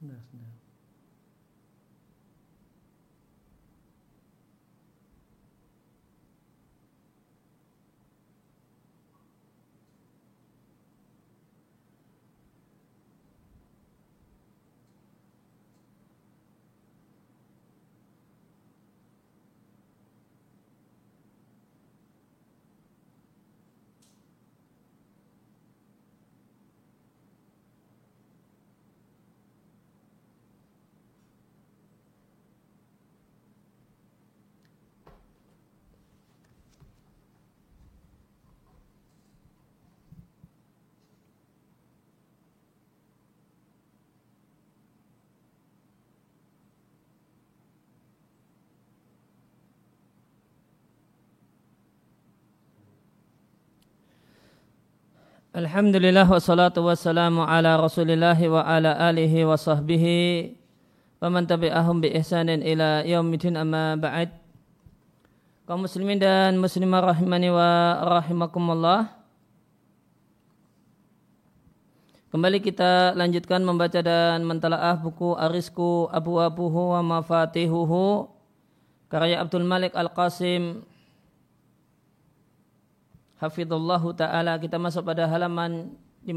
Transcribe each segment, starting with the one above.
そうですね。Alhamdulillah wassalatu wassalamu ala rasulillah wa ala alihi wa sahbihi wa man tabi'ahum bi ihsanin ila yaumidin amma ba'd. Kaum muslimin dan muslimah rahimani wa rahimakumullah. Kembali kita lanjutkan membaca dan mentalaah buku Arisku Abu Abuhu wa Mafatihuhu karya Abdul Malik Al-Qasim Hafidhullahu ta'ala kita masuk pada halaman 50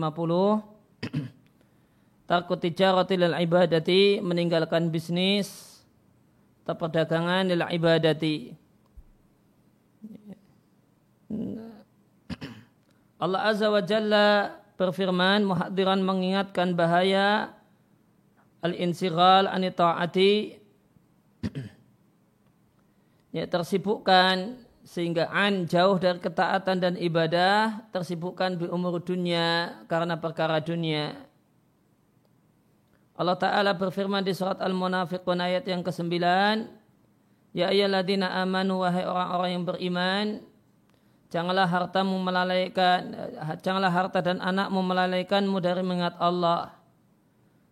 Takut tijarati lil ibadati meninggalkan bisnis atau perdagangan lil ibadati. Allah Azza wa Jalla berfirman muhadiran mengingatkan bahaya al-insighal an ta'ati ya tersibukkan sehingga an jauh dari ketaatan dan ibadah tersibukkan di umur dunia karena perkara dunia. Allah Ta'ala berfirman di surat Al-Munafiqun ayat yang ke-9 Ya ayyalladina amanu wahai orang-orang yang beriman Janganlah hartamu melalaikan Janganlah harta dan anakmu melalaikanmu dari mengingat Allah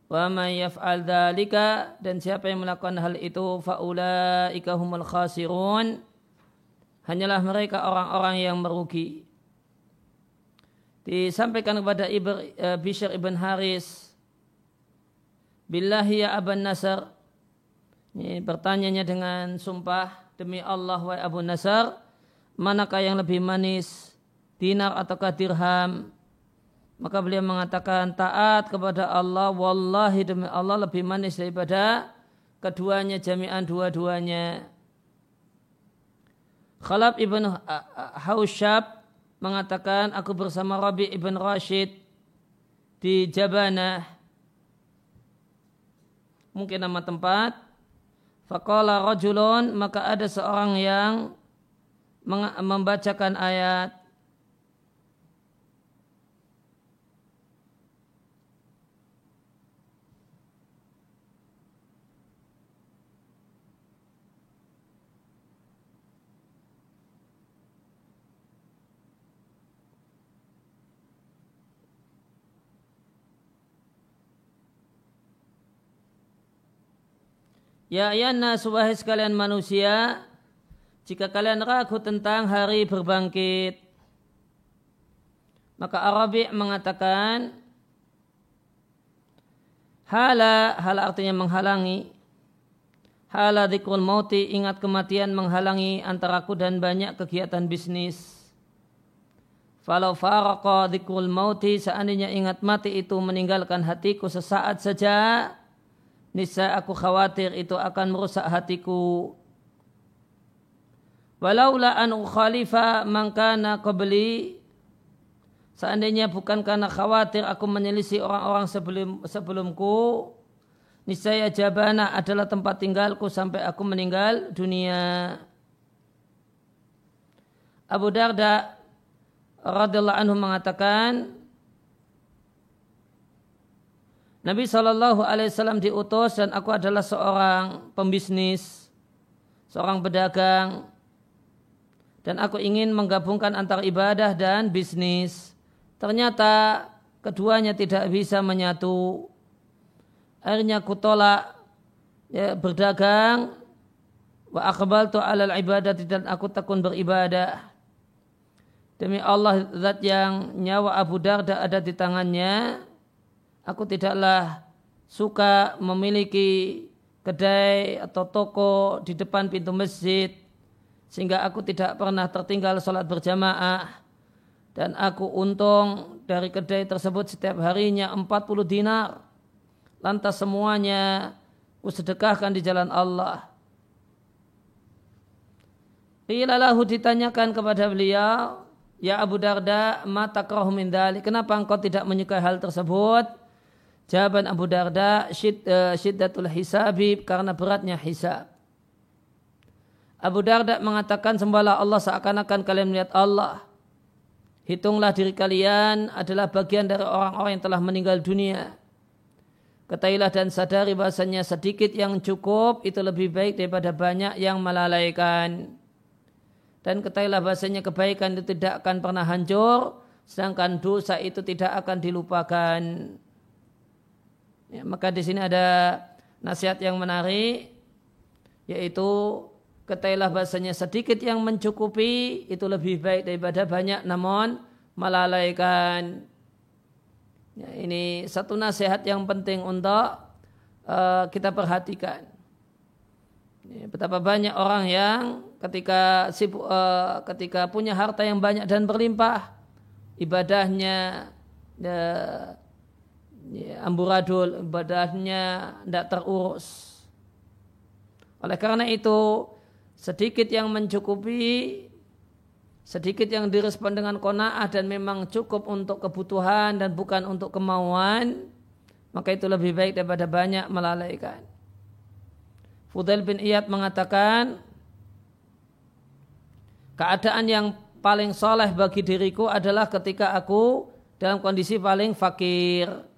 Wa man yaf'al dhalika Dan siapa yang melakukan hal itu Fa'ulaika humul khasirun hanyalah mereka orang-orang yang merugi. Disampaikan kepada Ibn, uh, Bishr ibn Haris, Billahi ya Aban Nasr, ini bertanyanya dengan sumpah, demi Allah wa Abu Nasr, manakah yang lebih manis, dinar ataukah dirham? Maka beliau mengatakan taat kepada Allah, wallahi demi Allah lebih manis daripada keduanya jami'an dua-duanya. Khalab ibn Haushab mengatakan aku bersama Rabi ibn Rashid di Jabana mungkin nama tempat. Faqala rajulun maka ada seorang yang membacakan ayat Ya ayana subahi sekalian manusia, jika kalian ragu tentang hari berbangkit, maka Arabi mengatakan, hala, hala artinya menghalangi, hala dikrul mauti, ingat kematian menghalangi antara aku dan banyak kegiatan bisnis. Falau faraqa dikrul mauti, seandainya ingat mati itu meninggalkan hatiku sesaat saja, Nisa aku khawatir itu akan merusak hatiku. Walaula an ukhalifa mangkana qabli Seandainya bukan karena khawatir aku menyelisih orang-orang sebelum sebelumku, niscaya Jabana adalah tempat tinggalku sampai aku meninggal dunia. Abu Darda radhiyallahu anhu mengatakan, Nabi Shallallahu Alaihi Wasallam diutus dan aku adalah seorang pembisnis, seorang pedagang, dan aku ingin menggabungkan antara ibadah dan bisnis. Ternyata keduanya tidak bisa menyatu. Akhirnya aku tolak ya, berdagang, wa akbal tu alal ibadah dan aku tekun beribadah. Demi Allah zat yang nyawa Abu Darda ada di tangannya, aku tidaklah suka memiliki kedai atau toko di depan pintu masjid sehingga aku tidak pernah tertinggal sholat berjamaah. Dan aku untung dari kedai tersebut setiap harinya 40 dinar. Lantas semuanya kusedekahkan di jalan Allah. Qila lahu ditanyakan kepada beliau Ya Abu Darda mata min Kenapa engkau tidak menyukai hal tersebut Jawaban Abu Darda syid, syiddatul hisabi karena beratnya hisab. Abu Darda mengatakan sembahlah Allah seakan-akan kalian melihat Allah. Hitunglah diri kalian adalah bagian dari orang-orang yang telah meninggal dunia. Ketahuilah dan sadari bahasanya sedikit yang cukup itu lebih baik daripada banyak yang melalaikan. Dan ketahuilah bahasanya kebaikan itu tidak akan pernah hancur, sedangkan dosa itu tidak akan dilupakan. Ya, maka di sini ada nasihat yang menarik yaitu ketailah bahasanya sedikit yang mencukupi itu lebih baik daripada banyak namun melalaikan. Ya, ini satu nasihat yang penting untuk uh, kita perhatikan. Ya, betapa banyak orang yang ketika sibuk, uh, ketika punya harta yang banyak dan berlimpah, ibadahnya uh, amburadul ibadahnya tidak terurus. Oleh karena itu sedikit yang mencukupi sedikit yang direspon dengan kona'ah dan memang cukup untuk kebutuhan dan bukan untuk kemauan maka itu lebih baik daripada banyak melalaikan. Fudail bin Iyad mengatakan keadaan yang paling soleh bagi diriku adalah ketika aku dalam kondisi paling fakir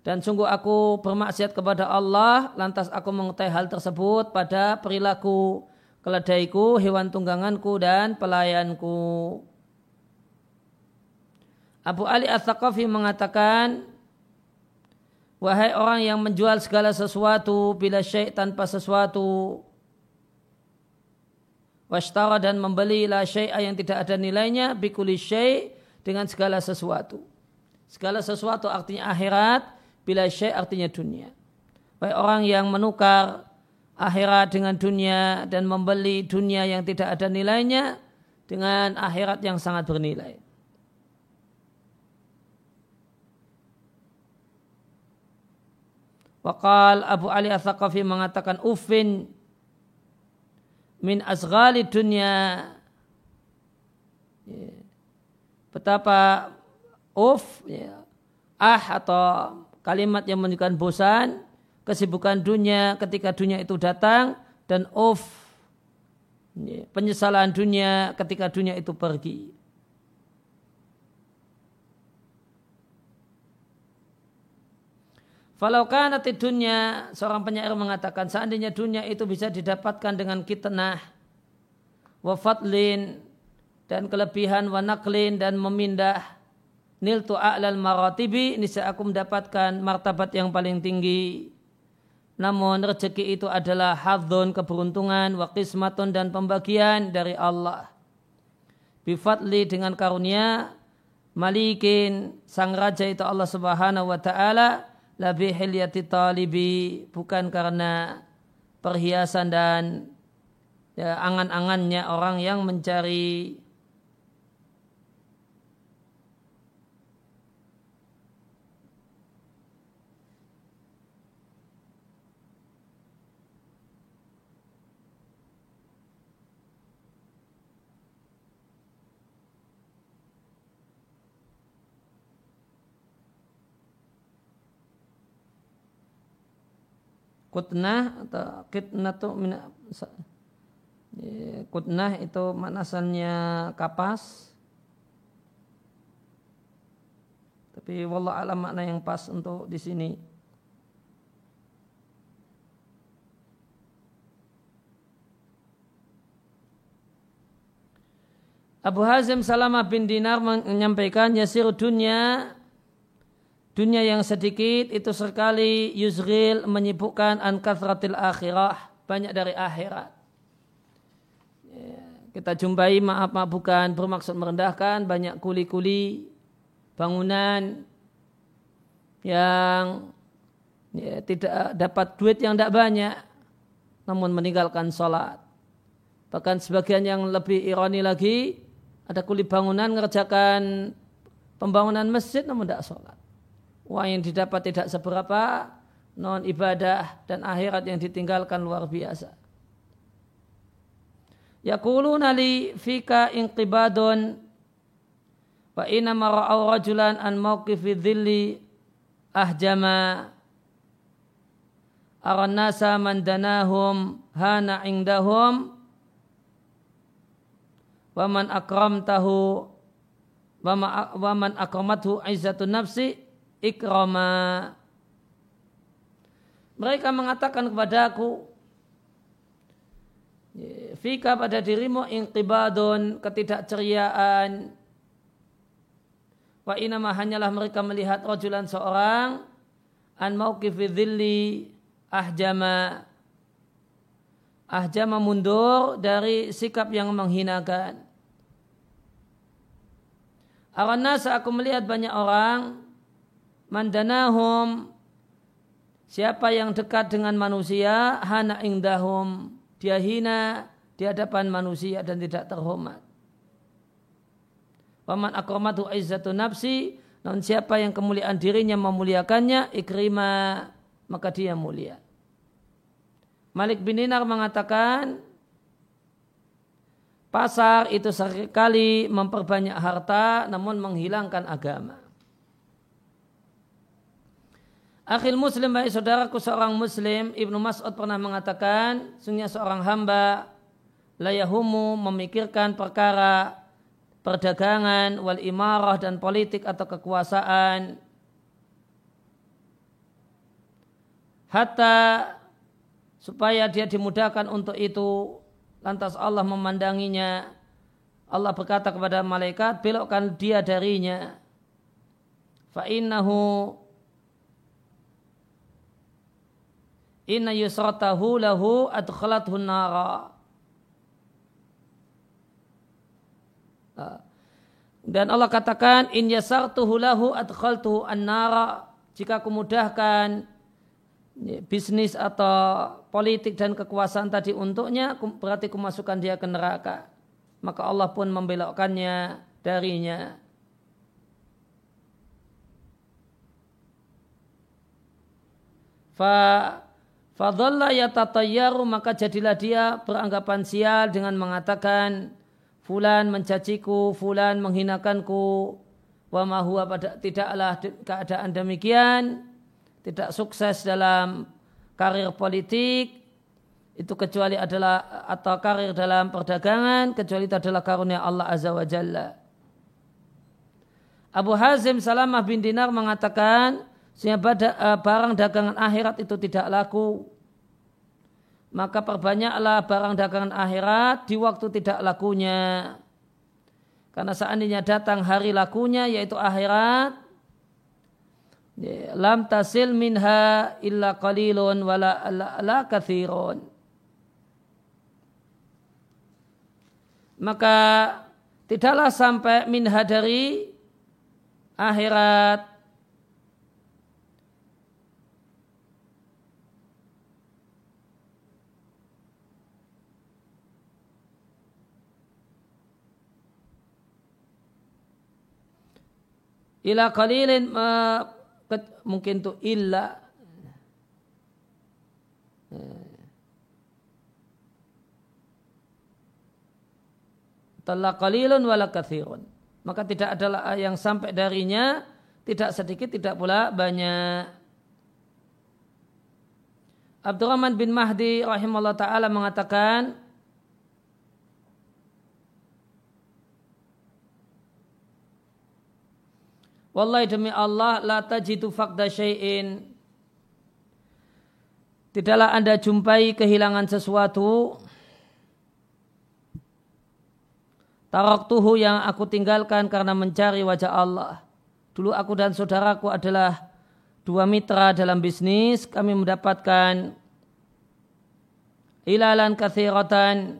dan sungguh aku bermaksiat kepada Allah lantas aku mengetahui hal tersebut pada perilaku keledaiku, hewan tungganganku dan pelayanku. Abu Ali Al-Thaqafi mengatakan Wahai orang yang menjual segala sesuatu bila syai' tanpa sesuatu Washtara dan membeli la syai'a yang tidak ada nilainya Bikuli syai' dengan segala sesuatu Segala sesuatu artinya akhirat bila syai artinya dunia. Baik orang yang menukar akhirat dengan dunia dan membeli dunia yang tidak ada nilainya dengan akhirat yang sangat bernilai. Wakal Abu Ali Al-Thaqafi mengatakan ufin min asghali dunia ya. betapa uf ya, ah atau kalimat yang menunjukkan bosan, kesibukan dunia ketika dunia itu datang, dan off, penyesalan dunia ketika dunia itu pergi. Falau kanati dunia, seorang penyair mengatakan, seandainya dunia itu bisa didapatkan dengan kitnah, wafatlin, dan kelebihan, wanaklin, dan memindah, niltu a'lal maratibi niscaya aku mendapatkan martabat yang paling tinggi. Namun rezeki itu adalah hadzun keberuntungan wa qismatun dan pembagian dari Allah. Bifadli dengan karunia malikin sang raja itu Allah Subhanahu wa taala labi hilyati talibi bukan karena perhiasan dan ya, angan-angannya orang yang mencari kutnah atau kitnah itu kutnah itu manasannya kapas. Tapi wallah alam makna yang pas untuk di sini. Abu Hazim Salamah bin Dinar menyampaikan yasir dunia dunia yang sedikit itu sekali yuzril menyibukkan an kathratil akhirah banyak dari akhirat ya, kita jumpai maaf maaf bukan bermaksud merendahkan banyak kuli-kuli bangunan yang ya, tidak dapat duit yang tidak banyak, namun meninggalkan sholat. Bahkan sebagian yang lebih ironi lagi, ada kuli bangunan mengerjakan pembangunan masjid namun tidak sholat. Uang yang didapat tidak seberapa, non ibadah dan akhirat yang ditinggalkan luar biasa. Yaquluna li fika inqibadun wa inna mara'au rajulan an mawqifi dhilli ahjama aran nasa man danahum hana indahum wa man akramtahu wa man akramathu izzatun nafsi ikrama mereka mengatakan kepadaku Fika pada dirimu inqibadun ketidakceriaan. Wa inama hanyalah mereka melihat rajulan seorang an mauqifi dhilli ahjama ahjama mundur dari sikap yang menghinakan. Aranasa aku melihat banyak orang mandanahum siapa yang dekat dengan manusia hana indahum dia hina di hadapan manusia dan tidak terhormat. Waman akramatu izzatu nafsi, namun siapa yang kemuliaan dirinya memuliakannya, ikrima, maka dia mulia. Malik bin Dinar mengatakan, pasar itu sekali memperbanyak harta namun menghilangkan agama. Akhil muslim baik saudaraku seorang muslim Ibnu Mas'ud pernah mengatakan sungguhnya seorang hamba layahumu memikirkan perkara perdagangan wal imarah dan politik atau kekuasaan. Hatta supaya dia dimudahkan untuk itu lantas Allah memandanginya. Allah berkata kepada malaikat belokkan dia darinya. Fa innahu Inna yusratahu lahu adkhalathu nara. Ah. Dan Allah katakan in yasartuhu lahu adkhaltuhu an-nara. Jika aku mudahkan bisnis atau politik dan kekuasaan tadi untuknya berarti kumasukkan dia ke neraka. Maka Allah pun membelokkannya darinya. Fa Fadalla yatatayyaru maka jadilah dia beranggapan sial dengan mengatakan fulan mencaciku, fulan menghinakanku, wa ma huwa pada tidaklah keadaan demikian, tidak sukses dalam karir politik, itu kecuali adalah atau karir dalam perdagangan, kecuali itu adalah karunia Allah Azza wa Jalla. Abu Hazim Salamah bin Dinar mengatakan, sehingga eh, barang dagangan akhirat itu tidak laku. Maka perbanyaklah barang dagangan akhirat di waktu tidak lakunya. Karena seandainya datang hari lakunya yaitu akhirat, ya, lam tasil minha illa qalilun wala la, kathirun. Maka tidaklah sampai minha dari akhirat ila qalilin uh, mungkin tu illa. Telah qalilun wala kathirun. Maka tidak adalah yang sampai darinya tidak sedikit tidak pula banyak. Abdurrahman bin Mahdi rahimahullah taala mengatakan Wallahi demi Allah la tajidu fakda syai'in. Tidaklah Anda jumpai kehilangan sesuatu Taraktuhu yang aku tinggalkan karena mencari wajah Allah. Dulu aku dan saudaraku adalah dua mitra dalam bisnis. Kami mendapatkan ilalan kathiratan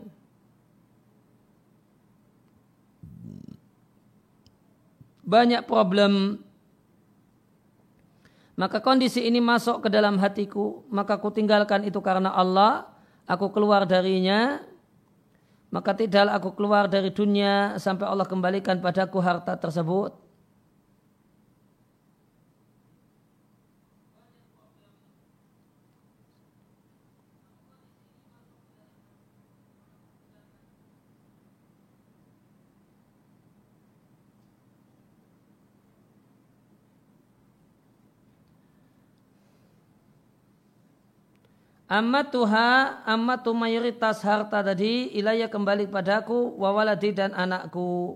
banyak problem. Maka kondisi ini masuk ke dalam hatiku, maka ku tinggalkan itu karena Allah, aku keluar darinya, maka tidak aku keluar dari dunia sampai Allah kembalikan padaku harta tersebut. Ammatuha, ammatu mayoritas harta tadi ilaya kembali padaku, wawaladi dan anakku.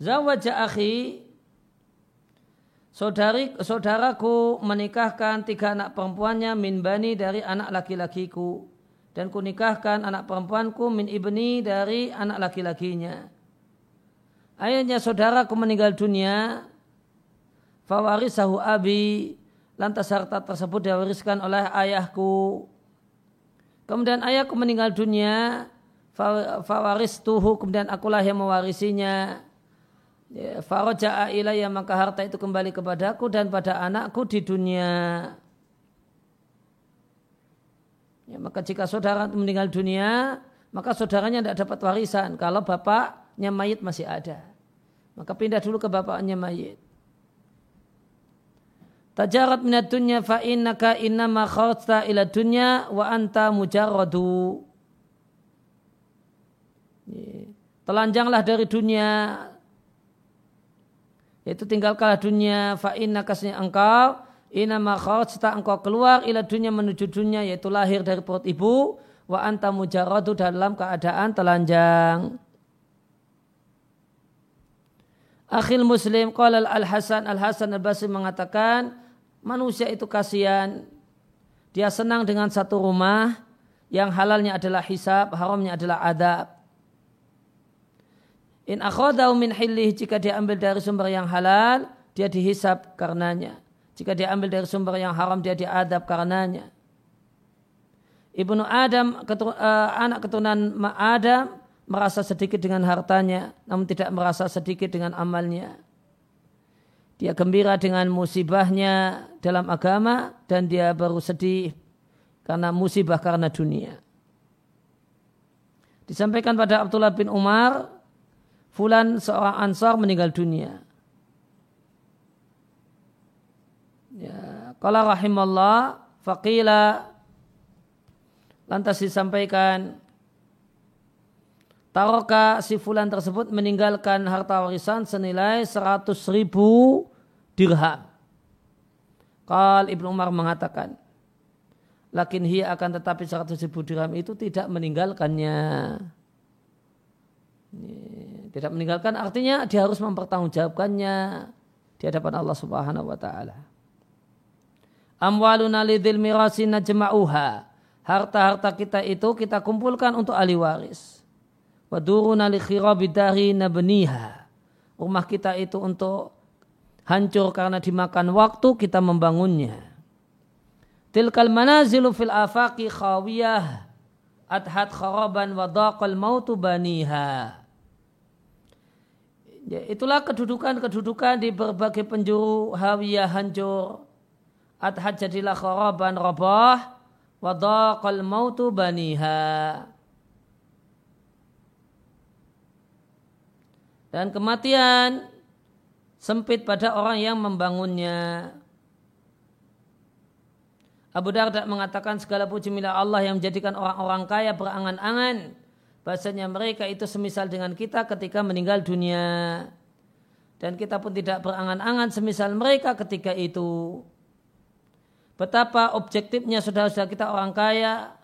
Zawaja akhi, saudari, saudaraku menikahkan tiga anak perempuannya min bani dari anak laki-lakiku. Dan kunikahkan anak perempuanku min ibni dari anak laki-lakinya Ayahnya saudaraku meninggal dunia, fawarisahu abi, lantas harta tersebut diwariskan oleh ayahku. Kemudian ayahku meninggal dunia, fawaris tuhu, kemudian akulah yang mewarisinya. Ya, Faraja'a ilayya maka harta itu kembali kepadaku dan pada anakku di dunia. Ya, maka jika saudara meninggal dunia, maka saudaranya tidak dapat warisan. Kalau bapak bapaknya mayit masih ada. Maka pindah dulu ke bapaknya mayit. Tajarat minat dunya fa innaka innama kharajta ila dunya wa anta mujarradu. Telanjanglah dari dunia. Yaitu tinggalkanlah dunia fa innaka engkau innama kharajta engkau keluar ila dunya menuju dunia yaitu lahir dari perut ibu wa anta mujarradu dalam keadaan telanjang. Akhil Muslim qala Al Hasan Al Hasan Al Basri mengatakan manusia itu kasihan dia senang dengan satu rumah yang halalnya adalah hisab, haramnya adalah adab. In akhadahu min hillih jika dia ambil dari sumber yang halal, dia dihisab karenanya. Jika dia ambil dari sumber yang haram, dia diadab karenanya. Ibnu Adam, ketur, uh, anak keturunan Adam, merasa sedikit dengan hartanya, namun tidak merasa sedikit dengan amalnya. Dia gembira dengan musibahnya dalam agama dan dia baru sedih karena musibah karena dunia. Disampaikan pada Abdullah bin Umar, Fulan seorang ansar meninggal dunia. Ya, kalau rahimallah, faqila lantas disampaikan Taroka si fulan tersebut meninggalkan harta warisan senilai 100 ribu dirham. Kal Ibnu Umar mengatakan, Lakin hiya akan tetapi 100 ribu dirham itu tidak meninggalkannya. Tidak meninggalkan artinya dia harus mempertanggungjawabkannya di hadapan Allah Subhanahu wa taala. Amwaluna lidil mirasina najma'uha. Harta-harta kita itu kita kumpulkan untuk ahli waris Waduruna li khirabidari nabniha. Rumah kita itu untuk hancur karena dimakan waktu kita membangunnya. Tilkal manazilu fil afaqi khawiyah adhat kharaban wa daqal mautu baniha. Ya, itulah kedudukan-kedudukan di berbagai penjuru hawiyah hancur. Adhat jadilah kharaban rabah wa daqal mautu baniha. Dan kematian sempit pada orang yang membangunnya. Abu Darda mengatakan segala puji milik Allah yang menjadikan orang-orang kaya berangan-angan. Bahasanya mereka itu semisal dengan kita ketika meninggal dunia. Dan kita pun tidak berangan-angan semisal mereka ketika itu. Betapa objektifnya saudara-saudara kita orang kaya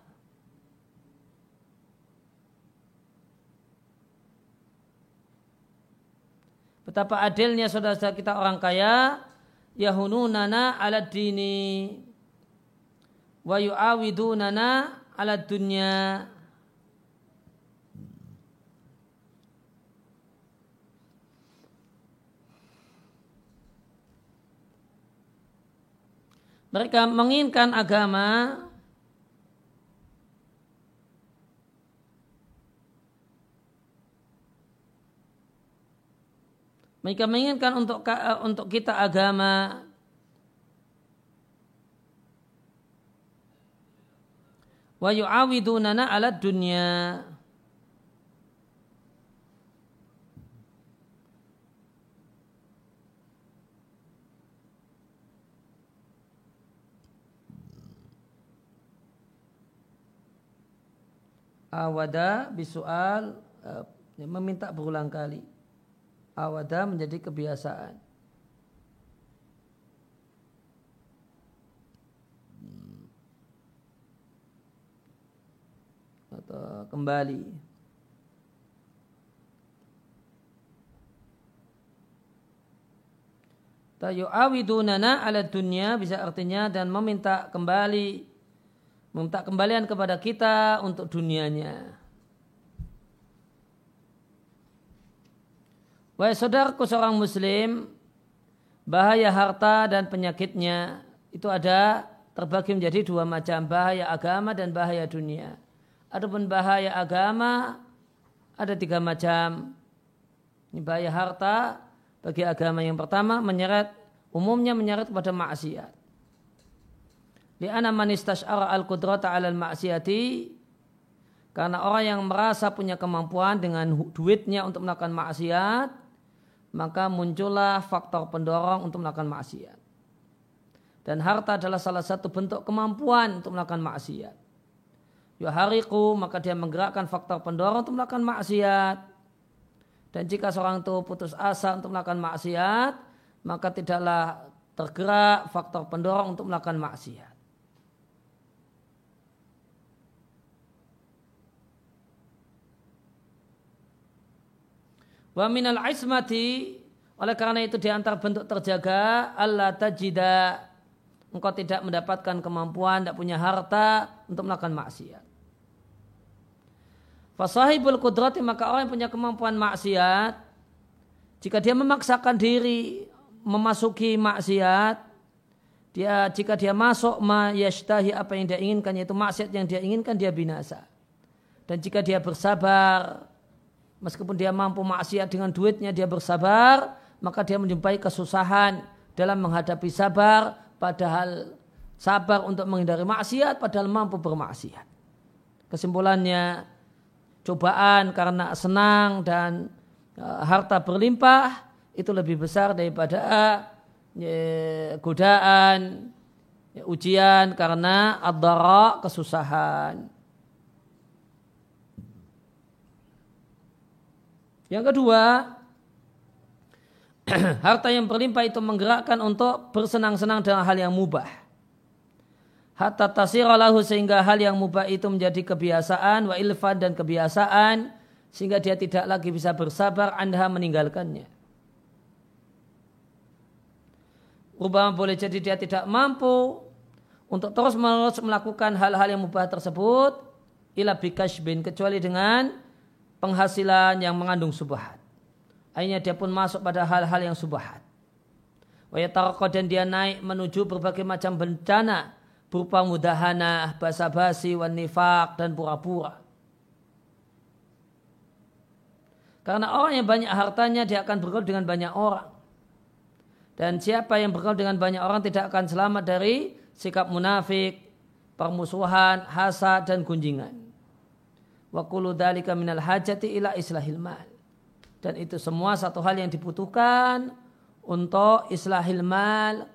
Betapa adilnya saudara-saudara kita orang kaya yahununana ala dini wa yu'awidunana ala dunya. Mereka menginginkan agama Mereka menginginkan untuk untuk kita agama. Wa yu'awidunana ala dunya. Awada bisual uh, meminta berulang kali awada menjadi kebiasaan atau kembali. Tayu'awidunana ala dunia bisa artinya dan meminta kembali meminta kembalian kepada kita untuk dunianya. Wahai saudaraku seorang muslim, bahaya harta dan penyakitnya itu ada terbagi menjadi dua macam bahaya agama dan bahaya dunia. Adapun bahaya agama ada tiga macam. Ini bahaya harta bagi agama yang pertama menyeret umumnya menyeret kepada maksiat. Li'ana man istash'ara al-qudrata 'ala al-ma'siyati karena orang yang merasa punya kemampuan dengan duitnya untuk melakukan maksiat, maka muncullah faktor pendorong untuk melakukan maksiat. Dan harta adalah salah satu bentuk kemampuan untuk melakukan maksiat. Yuhariku maka dia menggerakkan faktor pendorong untuk melakukan maksiat. Dan jika seorang itu putus asa untuk melakukan maksiat maka tidaklah tergerak faktor pendorong untuk melakukan maksiat Wa minal ismati oleh karena itu di antara bentuk terjaga Allah tajida engkau tidak mendapatkan kemampuan, tidak punya harta untuk melakukan maksiat. Fasahibul kudrati maka orang yang punya kemampuan maksiat jika dia memaksakan diri memasuki maksiat dia jika dia masuk ma yashtahi apa yang dia inginkan yaitu maksiat yang dia inginkan dia binasa. Dan jika dia bersabar meskipun dia mampu maksiat dengan duitnya dia bersabar maka dia menjumpai kesusahan dalam menghadapi sabar padahal sabar untuk menghindari maksiat padahal mampu bermaksiat. Kesimpulannya cobaan karena senang dan uh, harta berlimpah itu lebih besar daripada uh, godaan ya, ujian karena adara kesusahan. Yang kedua, harta yang berlimpah itu menggerakkan untuk bersenang-senang dengan hal yang mubah hatta tasiralahu sehingga hal yang mubah itu menjadi kebiasaan wa ilfan dan kebiasaan sehingga dia tidak lagi bisa bersabar anda meninggalkannya. Rubama boleh jadi dia tidak mampu untuk terus menerus melakukan hal-hal yang mubah tersebut ila bikashbin kecuali dengan penghasilan yang mengandung subhat. Akhirnya dia pun masuk pada hal-hal yang subhat. Wa dan dia naik menuju berbagai macam bencana berupa mudahana, basa-basi, wan nifak, dan pura-pura. Karena orang yang banyak hartanya dia akan bergaul dengan banyak orang. Dan siapa yang bergaul dengan banyak orang tidak akan selamat dari sikap munafik, permusuhan, hasad dan gunjingan. Wa kullu dalika minal hajati ila islahil mal. Dan itu semua satu hal yang dibutuhkan untuk islahil mal,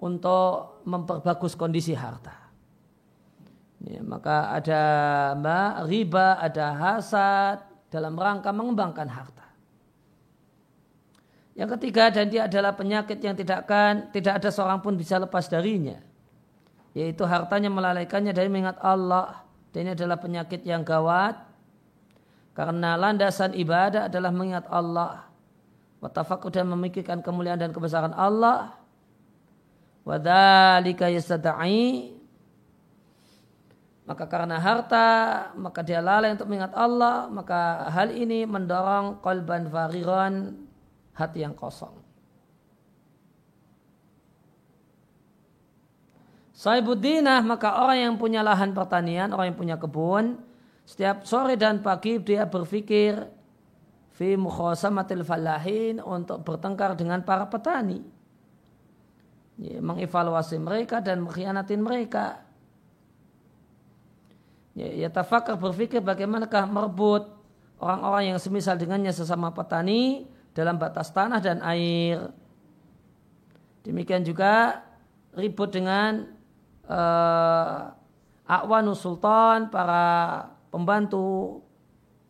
untuk memperbagus kondisi harta. Ya, maka ada mbak riba, ada hasad dalam rangka mengembangkan harta. Yang ketiga dan dia adalah penyakit yang tidak akan tidak ada seorang pun bisa lepas darinya. Yaitu hartanya melalaikannya dari mengingat Allah. Dan ini adalah penyakit yang gawat. Karena landasan ibadah adalah mengingat Allah. Watafakur dan memikirkan kemuliaan dan kebesaran Allah Wadhalika yastada'i maka karena harta maka dia lalai untuk mengingat Allah maka hal ini mendorong kolban fariron hati yang kosong Saibuddinah maka orang yang punya lahan pertanian orang yang punya kebun setiap sore dan pagi dia berpikir fi mukhasamatil falahin untuk bertengkar dengan para petani. Ya, mengevaluasi mereka dan mengkhianatin mereka. Ya, ya tafakar berpikir bagaimanakah merebut orang-orang yang semisal dengannya sesama petani dalam batas tanah dan air. Demikian juga ribut dengan uh, Akwanu Sultan, para pembantu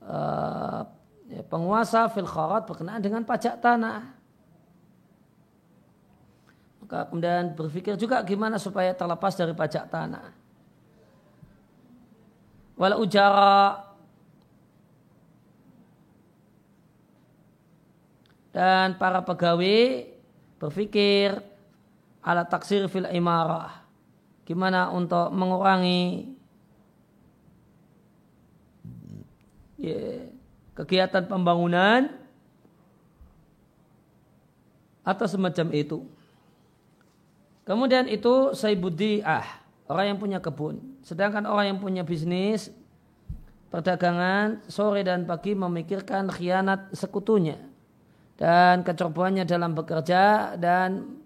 uh, penguasa fil kharat berkenaan dengan pajak tanah. Maka kemudian berpikir juga gimana supaya terlepas dari pajak tanah. Walau ujara dan para pegawai berpikir ala taksir fil imarah. Gimana untuk mengurangi yeah, kegiatan pembangunan atau semacam itu. Kemudian itu saibudi ah orang yang punya kebun. Sedangkan orang yang punya bisnis perdagangan sore dan pagi memikirkan khianat sekutunya dan kecerobohannya dalam bekerja dan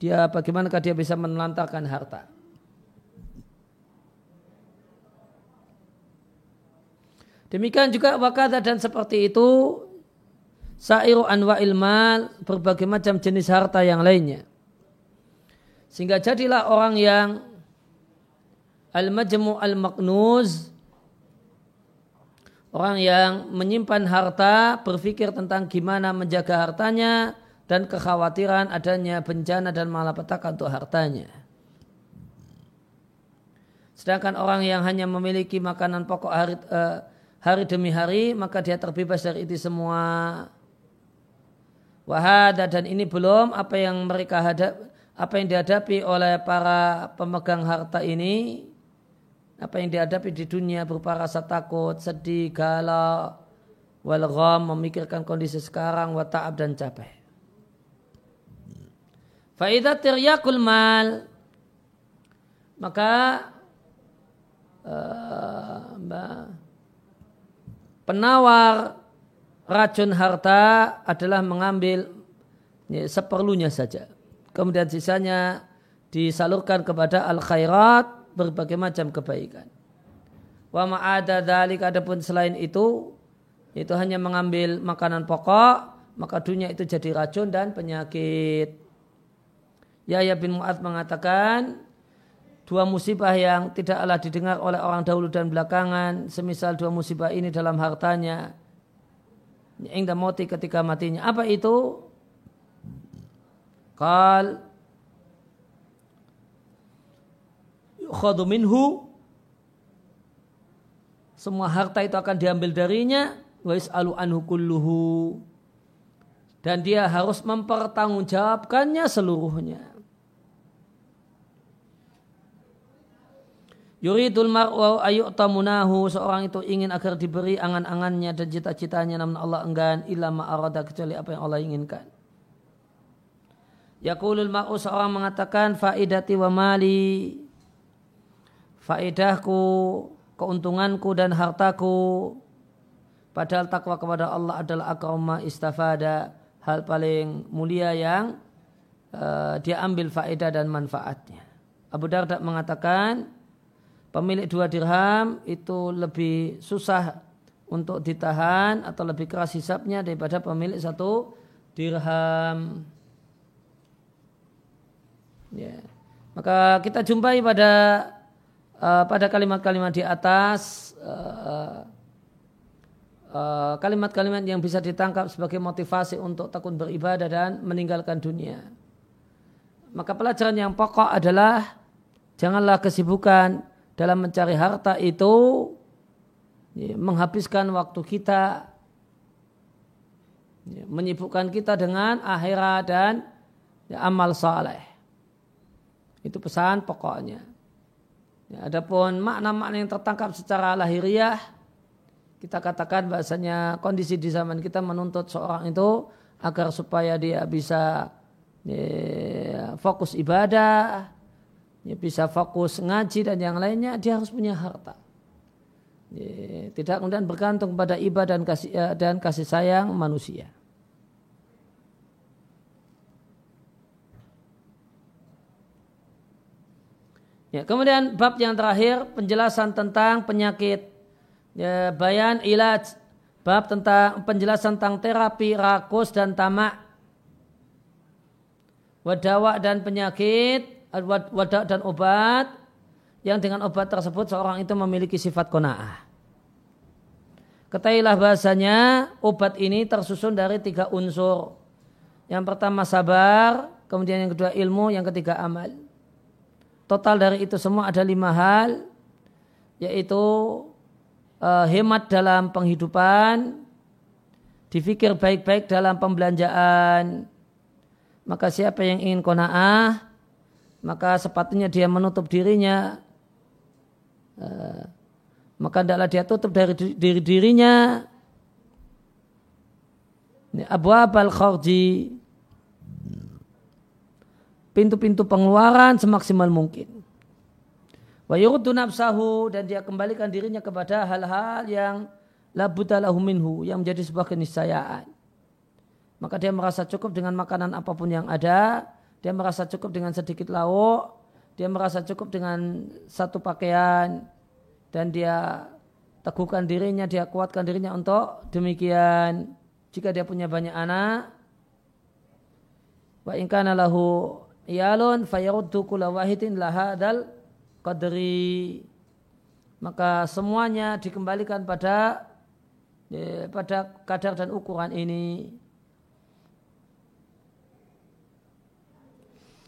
dia bagaimanakah dia bisa menelantarkan harta. Demikian juga wakada dan seperti itu sairu anwa ilmal berbagai macam jenis harta yang lainnya. Sehingga jadilah orang yang al-majmu al-maknuz orang yang menyimpan harta berpikir tentang gimana menjaga hartanya dan kekhawatiran adanya bencana dan malapetaka untuk hartanya. Sedangkan orang yang hanya memiliki makanan pokok hari, uh, hari demi hari maka dia terbebas dari itu semua wahada dan ini belum apa yang mereka hadap apa yang dihadapi oleh para pemegang harta ini apa yang dihadapi di dunia berupa rasa takut, sedih, galau, wal memikirkan kondisi sekarang, wa ta'ab dan capek. Faidah tiryakul mal maka uh, penawar racun harta adalah mengambil ya, seperlunya saja. Kemudian sisanya disalurkan kepada al khairat berbagai macam kebaikan. Wa ma'ada dalik adapun selain itu itu hanya mengambil makanan pokok maka dunia itu jadi racun dan penyakit. Yahya bin Mu'ad mengatakan dua musibah yang tidaklah didengar oleh orang dahulu dan belakangan semisal dua musibah ini dalam hartanya ingda mati ketika matinya. Apa itu? Kal minhu. Semua harta itu akan diambil darinya wa alu anhu kulluhu. Dan dia harus mempertanggungjawabkannya seluruhnya Yuridul mar'u ayyutamunahu seorang itu ingin agar diberi angan-angannya dan cita-citanya. Namun Allah enggan illa ma'arada kecuali apa yang Allah inginkan. Yaqulul mar'u seorang mengatakan faidati wa mali. Faidahku keuntunganku dan hartaku. Padahal takwa kepada Allah adalah akrama istafada. Hal paling mulia yang uh, dia ambil faedah dan manfaatnya. Abu Darda mengatakan pemilik dua dirham itu lebih susah untuk ditahan atau lebih keras hisapnya daripada pemilik satu dirham. Ya. Maka kita jumpai pada uh, pada kalimat-kalimat di atas uh, uh, kalimat-kalimat yang bisa ditangkap sebagai motivasi untuk takut beribadah dan meninggalkan dunia. Maka pelajaran yang pokok adalah janganlah kesibukan dalam mencari harta itu ya, menghabiskan waktu kita ya, menyibukkan kita dengan akhirat dan ya, amal saleh. Itu pesan pokoknya. Ya, adapun makna-makna yang tertangkap secara lahiriah, kita katakan bahasanya kondisi di zaman kita menuntut seorang itu agar supaya dia bisa fokus ibadah, ya bisa fokus ngaji dan yang lainnya dia harus punya harta. Tidak kemudian bergantung pada ibadah dan kasih, eh, dan kasih sayang manusia. Ya, kemudian bab yang terakhir penjelasan tentang penyakit ya, bayan ilaj bab tentang penjelasan tentang terapi rakus dan tamak wadawa dan penyakit wadah dan obat yang dengan obat tersebut seorang itu memiliki sifat kona'ah. Ketahuilah bahasanya obat ini tersusun dari tiga unsur. Yang pertama sabar, kemudian yang kedua ilmu, yang ketiga amal. Total dari itu semua ada lima hal, yaitu uh, hemat dalam penghidupan, difikir baik-baik dalam pembelanjaan. Maka siapa yang ingin kona'ah, maka sepatutnya dia menutup dirinya. Uh, maka adalah dia tutup dari diri dirinya. Abu Abal Kharji pintu-pintu pengeluaran semaksimal mungkin. Wa yuruddu nafsahu dan dia kembalikan dirinya kepada hal-hal yang la lahu minhu yang menjadi sebuah keniscayaan. Maka dia merasa cukup dengan makanan apa pun yang ada, dia merasa cukup dengan sedikit lauk, dia merasa cukup dengan satu pakaian dan dia teguhkan dirinya, dia kuatkan dirinya untuk demikian. Jika dia punya banyak anak, wa in kana lahu iyalun fayaruddu kula wahidin lahadal qadri maka semuanya dikembalikan pada ya, pada kadar dan ukuran ini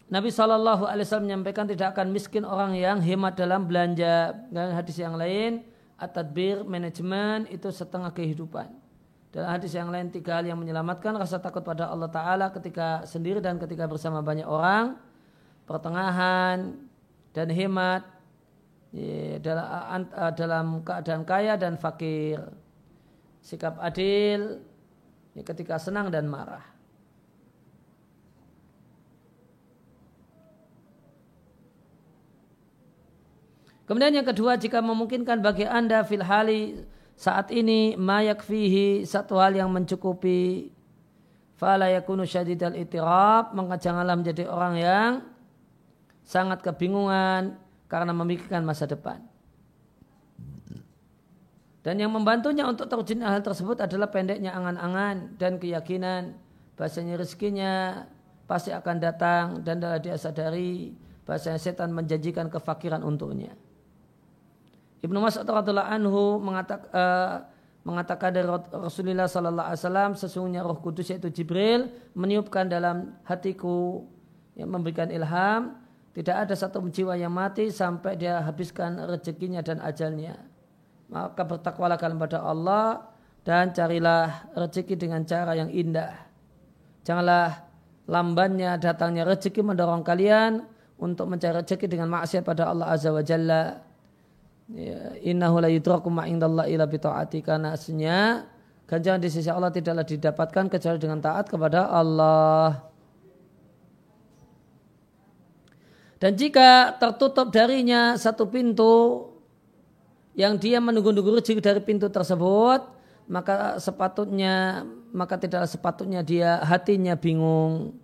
Nabi Shallallahu Alaihi Wasallam menyampaikan tidak akan miskin orang yang hemat dalam belanja dan hadis yang lain at-tadbir manajemen itu setengah kehidupan dalam hadis yang lain tiga hal yang menyelamatkan rasa takut pada Allah Ta'ala ketika sendiri dan ketika bersama banyak orang. Pertengahan dan hemat dalam keadaan kaya dan fakir. Sikap adil ketika senang dan marah. Kemudian yang kedua jika memungkinkan bagi anda fil hali saat ini mayak fihi satu hal yang mencukupi fala yakunu syadidal itirab maka janganlah menjadi orang yang sangat kebingungan karena memikirkan masa depan. Dan yang membantunya untuk terjun hal tersebut adalah pendeknya angan-angan dan keyakinan bahasanya rezekinya pasti akan datang dan dia sadari bahasanya setan menjanjikan kefakiran untuknya. Ibnu Mas'ud radhiallahu anhu mengatakan, uh, eh, mengatakan dari Rasulullah sallallahu alaihi wasallam sesungguhnya Roh Kudus yaitu Jibril meniupkan dalam hatiku yang memberikan ilham tidak ada satu jiwa yang mati sampai dia habiskan rezekinya dan ajalnya. Maka bertakwalah kalian pada Allah dan carilah rezeki dengan cara yang indah. Janganlah lambannya datangnya rezeki mendorong kalian untuk mencari rezeki dengan maksiat pada Allah Azza wa Jalla ya, innahu la yudraku ma indallahi ila bi taati karena aslinya ganjaran di sisi Allah tidaklah didapatkan kecuali dengan taat kepada Allah. Dan jika tertutup darinya satu pintu yang dia menunggu-nunggu rezeki dari pintu tersebut, maka sepatutnya maka tidaklah sepatutnya dia hatinya bingung,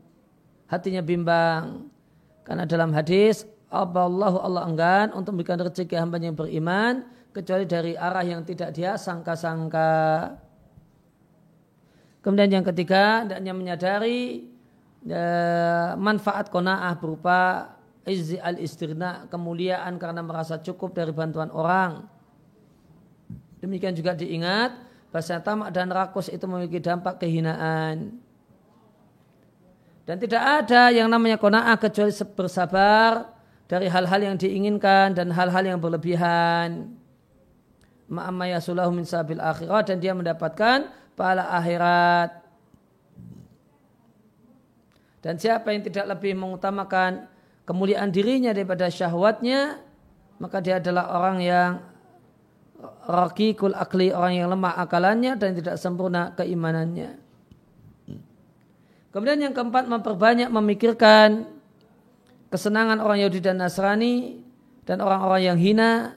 hatinya bimbang. Karena dalam hadis Allah Allah enggan untuk memberikan rezeki hamba yang beriman kecuali dari arah yang tidak dia sangka-sangka. Kemudian yang ketiga, hendaknya menyadari ya, manfaat kona'ah berupa izzi al istirna kemuliaan karena merasa cukup dari bantuan orang. Demikian juga diingat bahasa tamak dan rakus itu memiliki dampak kehinaan. Dan tidak ada yang namanya kona'ah kecuali bersabar dari hal-hal yang diinginkan dan hal-hal yang berlebihan. Ma'amma yasulahu min sabil akhirat dan dia mendapatkan pahala akhirat. Dan siapa yang tidak lebih mengutamakan kemuliaan dirinya daripada syahwatnya, maka dia adalah orang yang rakikul akli, orang yang lemah akalannya dan tidak sempurna keimanannya. Kemudian yang keempat memperbanyak memikirkan kesenangan orang Yahudi dan Nasrani dan orang-orang yang hina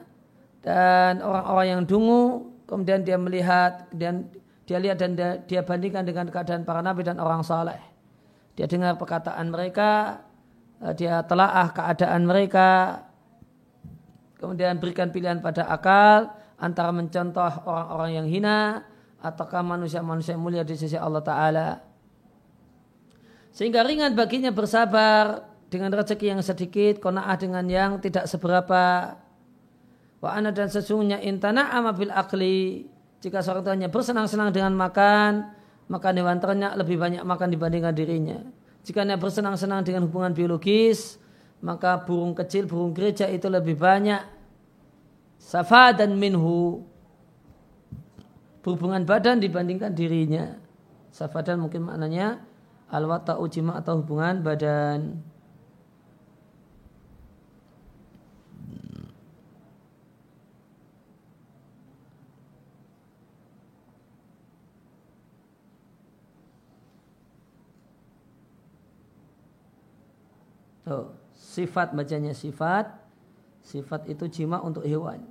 dan orang-orang yang dungu kemudian dia melihat dan dia lihat dan dia, dia bandingkan dengan keadaan para nabi dan orang saleh. Dia dengar perkataan mereka, eh, dia telaah keadaan mereka, kemudian berikan pilihan pada akal antara mencontoh orang-orang yang hina ataukah manusia-manusia yang mulia di sisi Allah Ta'ala. Sehingga ringan baginya bersabar dengan rezeki yang sedikit, kona'ah dengan yang tidak seberapa. Wa ana dan sesungguhnya intana amabil akli jika seorang tuanya bersenang-senang dengan makan, maka hewan ternak lebih banyak makan dibandingkan dirinya. Jika dia bersenang-senang dengan hubungan biologis, maka burung kecil, burung gereja itu lebih banyak safa dan minhu berhubungan badan dibandingkan dirinya. Safadan mungkin maknanya alwata ujima atau hubungan badan. Tuh, sifat bacanya sifat. Sifat itu jima untuk hewan.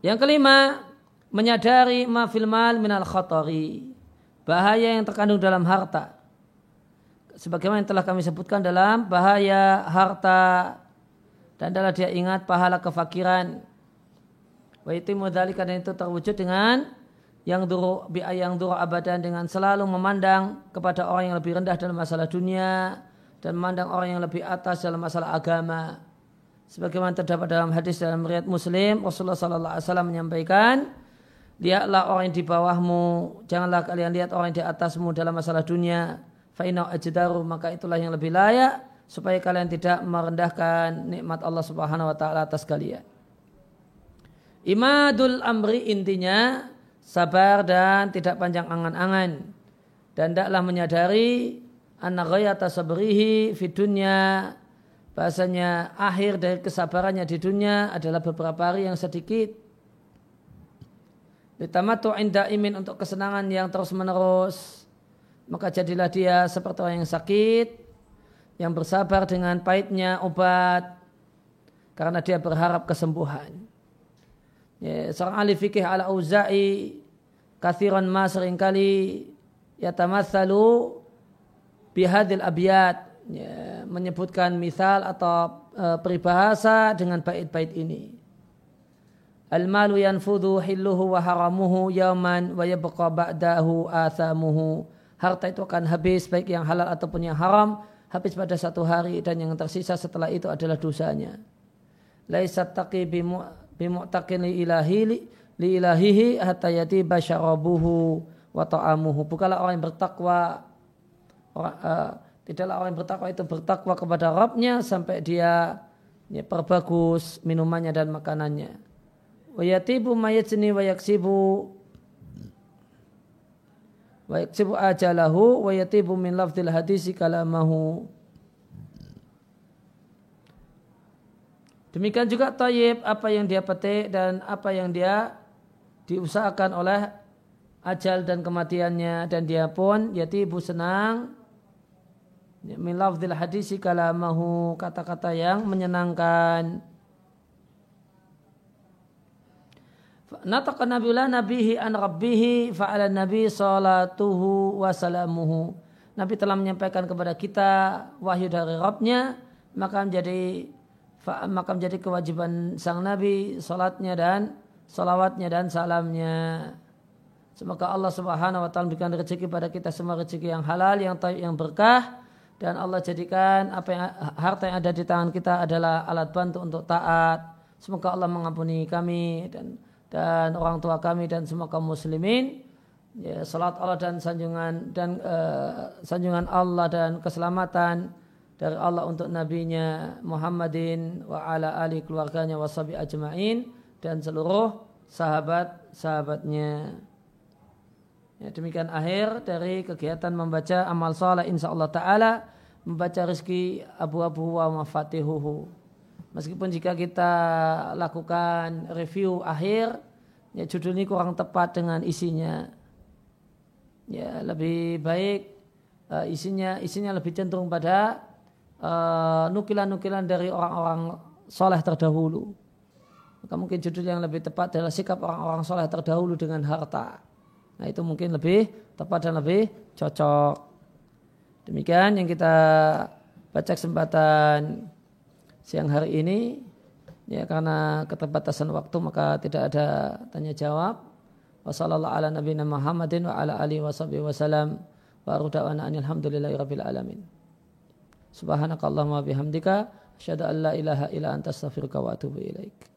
Yang kelima, menyadari mafil mal minal khatari. Bahaya yang terkandung dalam harta. Sebagaimana yang telah kami sebutkan dalam bahaya harta dan adalah dia ingat pahala kefakiran Wa itimu karena itu terwujud dengan yang duru bi yang duru abadan dengan selalu memandang kepada orang yang lebih rendah dalam masalah dunia dan memandang orang yang lebih atas dalam masalah agama. Sebagaimana terdapat dalam hadis dalam riwayat Muslim, Rasulullah sallallahu alaihi wasallam menyampaikan, lihatlah orang yang di bawahmu, janganlah kalian lihat orang yang di atasmu dalam masalah dunia. Fa'inau ajdaru, maka itulah yang lebih layak supaya kalian tidak merendahkan nikmat Allah Subhanahu wa taala atas kalian. Imadul amri intinya sabar dan tidak panjang angan-angan. Dan tidaklah menyadari anak ghayata sabrihi fi dunya bahasanya akhir dari kesabarannya di dunia adalah beberapa hari yang sedikit. Ditamatu inda imin untuk kesenangan yang terus menerus. Maka jadilah dia seperti orang yang sakit, yang bersabar dengan pahitnya obat, karena dia berharap kesembuhan ya, seorang ahli fikih ala auza'i kathiran ma sering kali yatamatsalu bihadil abiyat ya, menyebutkan misal atau e, peribahasa dengan bait-bait ini Al-malu yanfudhu hilluhu wa haramuhu yauman wa yabqa ba'dahu athamuhu. Harta itu akan habis baik yang halal ataupun yang haram habis pada satu hari dan yang tersisa setelah itu adalah dosanya. Laisat taqi bimu'taqin li ilahi li ilahihi hatta yatiba syarabuhu wa ta'amuhu. Bukanlah orang yang bertakwa orang, uh, tidaklah orang yang bertakwa itu bertakwa kepada Rabbnya sampai dia ya, perbagus minumannya dan makanannya. Wa yatibu mayajni wa yaksibu wa yaksibu ajalahu wa yatibu min lafdil hadisi kalamahu Demikian juga tayyib apa yang dia petik dan apa yang dia diusahakan oleh ajal dan kematiannya dan dia pun yatibu senang min lafzil hadisi kalamahu kata-kata yang menyenangkan Nataqa nabiullah nabihi an rabbihi fa'ala nabi salatuhu wa salamuhu. Nabi telah menyampaikan kepada kita wahyu dari Rabbnya, maka menjadi maka menjadi kewajiban sang Nabi salatnya dan salawatnya dan salamnya. Semoga Allah Subhanahu wa taala berikan rezeki pada kita semua rezeki yang halal, yang tayyib, yang berkah dan Allah jadikan apa yang harta yang ada di tangan kita adalah alat bantu untuk taat. Semoga Allah mengampuni kami dan dan orang tua kami dan semua kaum muslimin. Ya, salat Allah dan sanjungan dan uh, sanjungan Allah dan keselamatan dari Allah untuk nabinya Muhammadin wa ala ali keluarganya wasabi ajma'in dan seluruh sahabat-sahabatnya. Ya, demikian akhir dari kegiatan membaca amal saleh insyaallah taala membaca rezeki abu-abu wa mafatihuhu. Meskipun jika kita lakukan review akhir, ya judul ini kurang tepat dengan isinya. ya lebih baik uh, isinya isinya lebih cenderung pada nukilan-nukilan uh, dari orang-orang soleh terdahulu. Maka mungkin judul yang lebih tepat adalah sikap orang-orang soleh terdahulu dengan harta. Nah itu mungkin lebih tepat dan lebih cocok. Demikian yang kita baca kesempatan siang hari ini. Ya karena keterbatasan waktu maka tidak ada tanya jawab. Wassalamualaikum ala nabiyina Muhammadin wa ala alihi wasallam. Wa da'wana alhamdulillahi rabbil alamin. Subhanakallahumma bihamdika asyhadu an la ilaha illa anta astaghfiruka wa atubu ilaik.